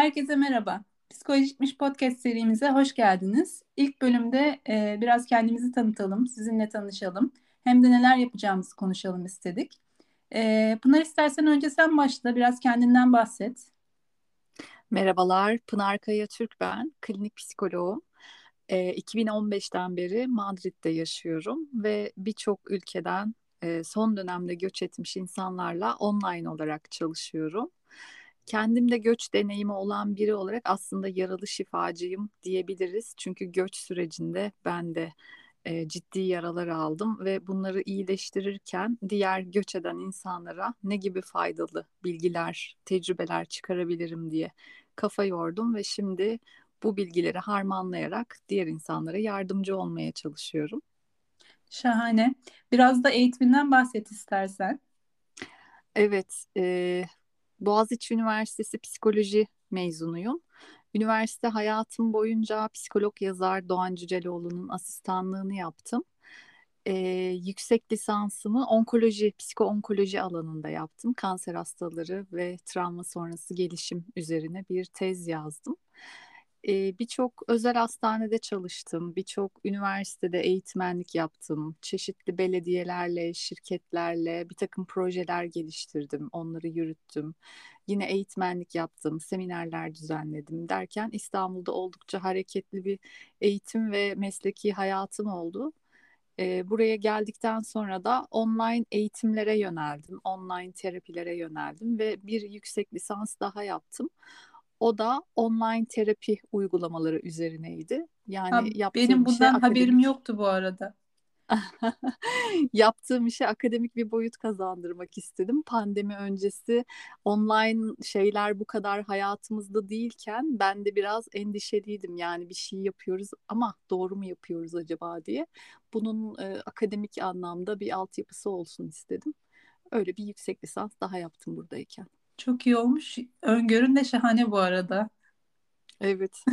Herkese merhaba. Psikolojikmiş podcast serimize hoş geldiniz. İlk bölümde e, biraz kendimizi tanıtalım, sizinle tanışalım. Hem de neler yapacağımızı konuşalım istedik. E, Pınar istersen önce sen başla, biraz kendinden bahset. Merhabalar, Pınar Kaya Türk ben, klinik psikoloğum. E, 2015'ten beri Madrid'de yaşıyorum ve birçok ülkeden e, son dönemde göç etmiş insanlarla online olarak çalışıyorum kendimde göç deneyimi olan biri olarak aslında yaralı şifacıyım diyebiliriz. Çünkü göç sürecinde ben de e, ciddi yaralar aldım ve bunları iyileştirirken diğer göç eden insanlara ne gibi faydalı bilgiler, tecrübeler çıkarabilirim diye kafa yordum ve şimdi bu bilgileri harmanlayarak diğer insanlara yardımcı olmaya çalışıyorum. Şahane. Biraz da eğitiminden bahset istersen. Evet, e, Boğaziçi Üniversitesi psikoloji mezunuyum. Üniversite hayatım boyunca psikolog yazar Doğan Cüceloğlu'nun asistanlığını yaptım. Ee, yüksek lisansımı onkoloji, psikoonkoloji alanında yaptım. Kanser hastaları ve travma sonrası gelişim üzerine bir tez yazdım e, birçok özel hastanede çalıştım, birçok üniversitede eğitmenlik yaptım, çeşitli belediyelerle, şirketlerle bir takım projeler geliştirdim, onları yürüttüm. Yine eğitmenlik yaptım, seminerler düzenledim derken İstanbul'da oldukça hareketli bir eğitim ve mesleki hayatım oldu. E, buraya geldikten sonra da online eğitimlere yöneldim, online terapilere yöneldim ve bir yüksek lisans daha yaptım. O da online terapi uygulamaları üzerineydi. Yani ha, yaptığım benim bundan şey haberim akademik... yoktu bu arada. yaptığım işe akademik bir boyut kazandırmak istedim. Pandemi öncesi online şeyler bu kadar hayatımızda değilken ben de biraz endişeliydim. Yani bir şey yapıyoruz ama doğru mu yapıyoruz acaba diye. Bunun e, akademik anlamda bir altyapısı olsun istedim. Öyle bir yüksek lisans daha yaptım buradayken. Çok iyi olmuş. Öngörün de şahane bu arada. Evet.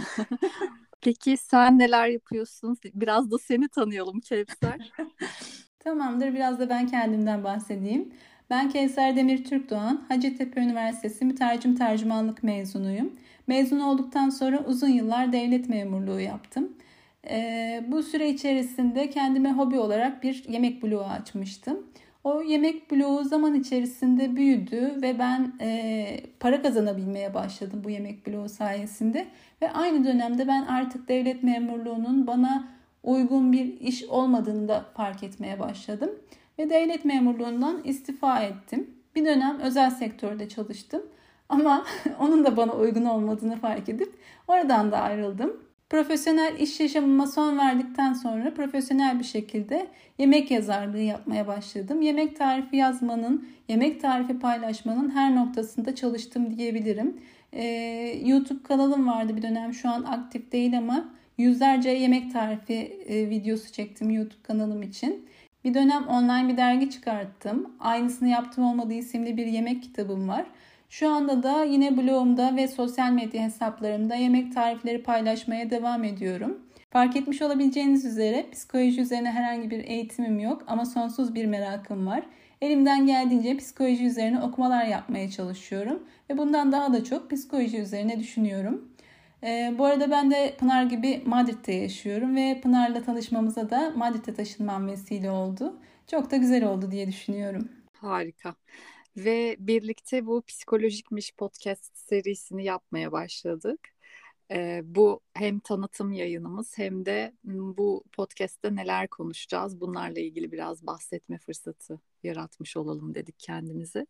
Peki sen neler yapıyorsun? Biraz da seni tanıyalım Kevser. Tamamdır. Biraz da ben kendimden bahsedeyim. Ben Kevser Demir Türk Doğan, Hacettepe Üniversitesi Mütercim Tercümanlık mezunuyum. Mezun olduktan sonra uzun yıllar devlet memurluğu yaptım. Ee, bu süre içerisinde kendime hobi olarak bir yemek bloğu açmıştım. O yemek bloğu zaman içerisinde büyüdü ve ben e, para kazanabilmeye başladım bu yemek bloğu sayesinde. Ve aynı dönemde ben artık devlet memurluğunun bana uygun bir iş olmadığını da fark etmeye başladım. Ve devlet memurluğundan istifa ettim. Bir dönem özel sektörde çalıştım. Ama onun da bana uygun olmadığını fark edip oradan da ayrıldım. Profesyonel iş yaşamıma son verdikten sonra profesyonel bir şekilde yemek yazarlığı yapmaya başladım. Yemek tarifi yazmanın, yemek tarifi paylaşmanın her noktasında çalıştım diyebilirim. Ee, YouTube kanalım vardı bir dönem şu an aktif değil ama yüzlerce yemek tarifi e, videosu çektim YouTube kanalım için. Bir dönem online bir dergi çıkarttım. Aynısını yaptım olmadığı isimli bir yemek kitabım var. Şu anda da yine blogumda ve sosyal medya hesaplarımda yemek tarifleri paylaşmaya devam ediyorum. Fark etmiş olabileceğiniz üzere psikoloji üzerine herhangi bir eğitimim yok ama sonsuz bir merakım var. Elimden geldiğince psikoloji üzerine okumalar yapmaya çalışıyorum ve bundan daha da çok psikoloji üzerine düşünüyorum. Ee, bu arada ben de Pınar gibi Madrid'de yaşıyorum ve Pınar'la tanışmamıza da Madrid'e taşınmam vesile oldu. Çok da güzel oldu diye düşünüyorum. Harika ve birlikte bu psikolojikmiş podcast serisini yapmaya başladık. Ee, bu hem tanıtım yayınımız hem de bu podcast'te neler konuşacağız bunlarla ilgili biraz bahsetme fırsatı yaratmış olalım dedik kendimize.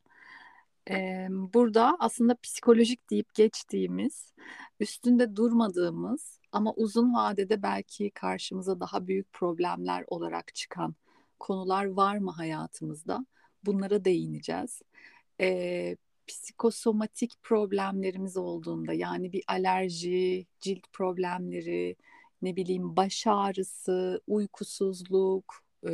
Ee, burada aslında psikolojik deyip geçtiğimiz, üstünde durmadığımız ama uzun vadede belki karşımıza daha büyük problemler olarak çıkan konular var mı hayatımızda? Bunlara değineceğiz. Ee, psikosomatik problemlerimiz olduğunda yani bir alerji, cilt problemleri, ne bileyim baş ağrısı, uykusuzluk, e,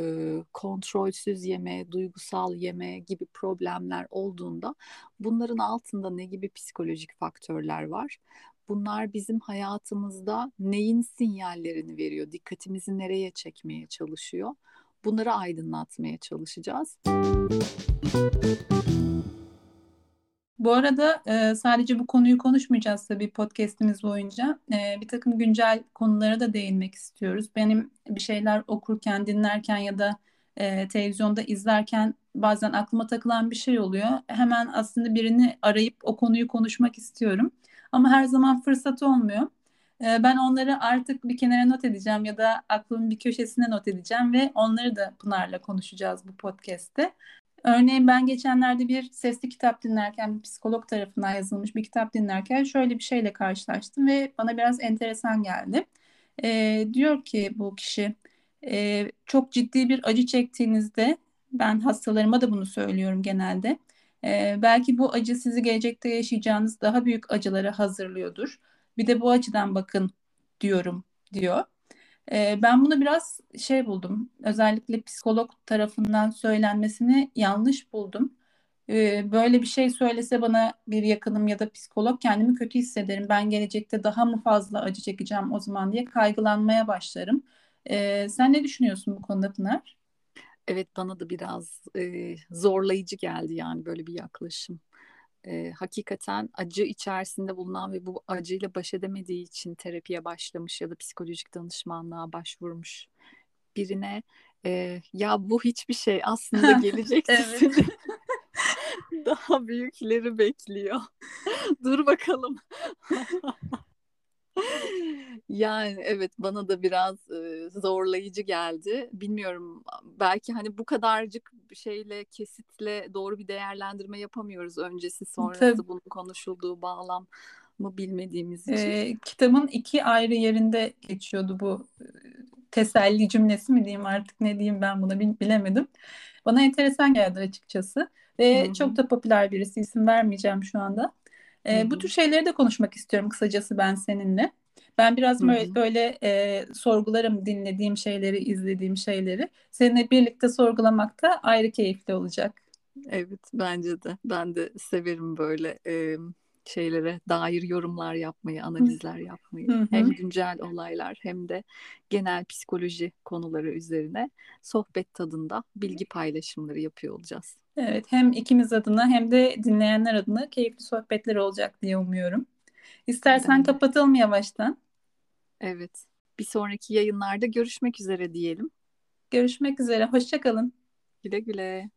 kontrolsüz yeme, duygusal yeme gibi problemler olduğunda bunların altında ne gibi psikolojik faktörler var? Bunlar bizim hayatımızda neyin sinyallerini veriyor? Dikkatimizi nereye çekmeye çalışıyor? Bunları aydınlatmaya çalışacağız. Bu arada e, sadece bu konuyu konuşmayacağız tabii podcast'imiz boyunca. E, bir takım güncel konulara da değinmek istiyoruz. Benim bir şeyler okurken, dinlerken ya da e, televizyonda izlerken bazen aklıma takılan bir şey oluyor. Hemen aslında birini arayıp o konuyu konuşmak istiyorum. Ama her zaman fırsat olmuyor. E, ben onları artık bir kenara not edeceğim ya da aklımın bir köşesine not edeceğim ve onları da Pınar'la konuşacağız bu podcast'te. Örneğin ben geçenlerde bir sesli kitap dinlerken, bir psikolog tarafından yazılmış bir kitap dinlerken şöyle bir şeyle karşılaştım ve bana biraz enteresan geldi. E, diyor ki bu kişi, e, çok ciddi bir acı çektiğinizde, ben hastalarıma da bunu söylüyorum genelde, e, belki bu acı sizi gelecekte yaşayacağınız daha büyük acılara hazırlıyordur. Bir de bu açıdan bakın diyorum diyor. Ee, ben bunu biraz şey buldum. Özellikle psikolog tarafından söylenmesini yanlış buldum. Ee, böyle bir şey söylese bana bir yakınım ya da psikolog kendimi kötü hissederim. Ben gelecekte daha mı fazla acı çekeceğim o zaman diye kaygılanmaya başlarım. Ee, sen ne düşünüyorsun bu konuda Pınar? Evet bana da biraz e, zorlayıcı geldi yani böyle bir yaklaşım e, hakikaten acı içerisinde bulunan ve bu acıyla baş edemediği için terapiye başlamış ya da psikolojik danışmanlığa başvurmuş birine e, ya bu hiçbir şey aslında gelecekte seni daha büyükleri bekliyor. Dur bakalım. Yani evet bana da biraz e, zorlayıcı geldi. Bilmiyorum belki hani bu kadarcık şeyle kesitle doğru bir değerlendirme yapamıyoruz öncesi sonrası Tabii. bunun konuşulduğu bağlam mı bilmediğimiz için. E, kitabın iki ayrı yerinde geçiyordu bu teselli cümlesi mi diyeyim artık ne diyeyim ben buna bilemedim. Bana enteresan geldi açıkçası ve Hı-hı. çok da popüler birisi isim vermeyeceğim şu anda. E, bu tür şeyleri de konuşmak istiyorum kısacası ben seninle. Ben biraz Hı-hı. böyle, böyle e, sorgularım dinlediğim şeyleri, izlediğim şeyleri. Seninle birlikte sorgulamak da ayrı keyifli olacak. Evet bence de. Ben de severim böyle e, şeylere dair yorumlar yapmayı, analizler yapmayı. Hı-hı. Hem güncel olaylar hem de genel psikoloji konuları üzerine sohbet tadında bilgi paylaşımları yapıyor olacağız. Evet hem ikimiz adına hem de dinleyenler adına keyifli sohbetler olacak diye umuyorum. İstersen kapatalım yavaştan. Evet. Bir sonraki yayınlarda görüşmek üzere diyelim. Görüşmek üzere. Hoşçakalın. Güle güle.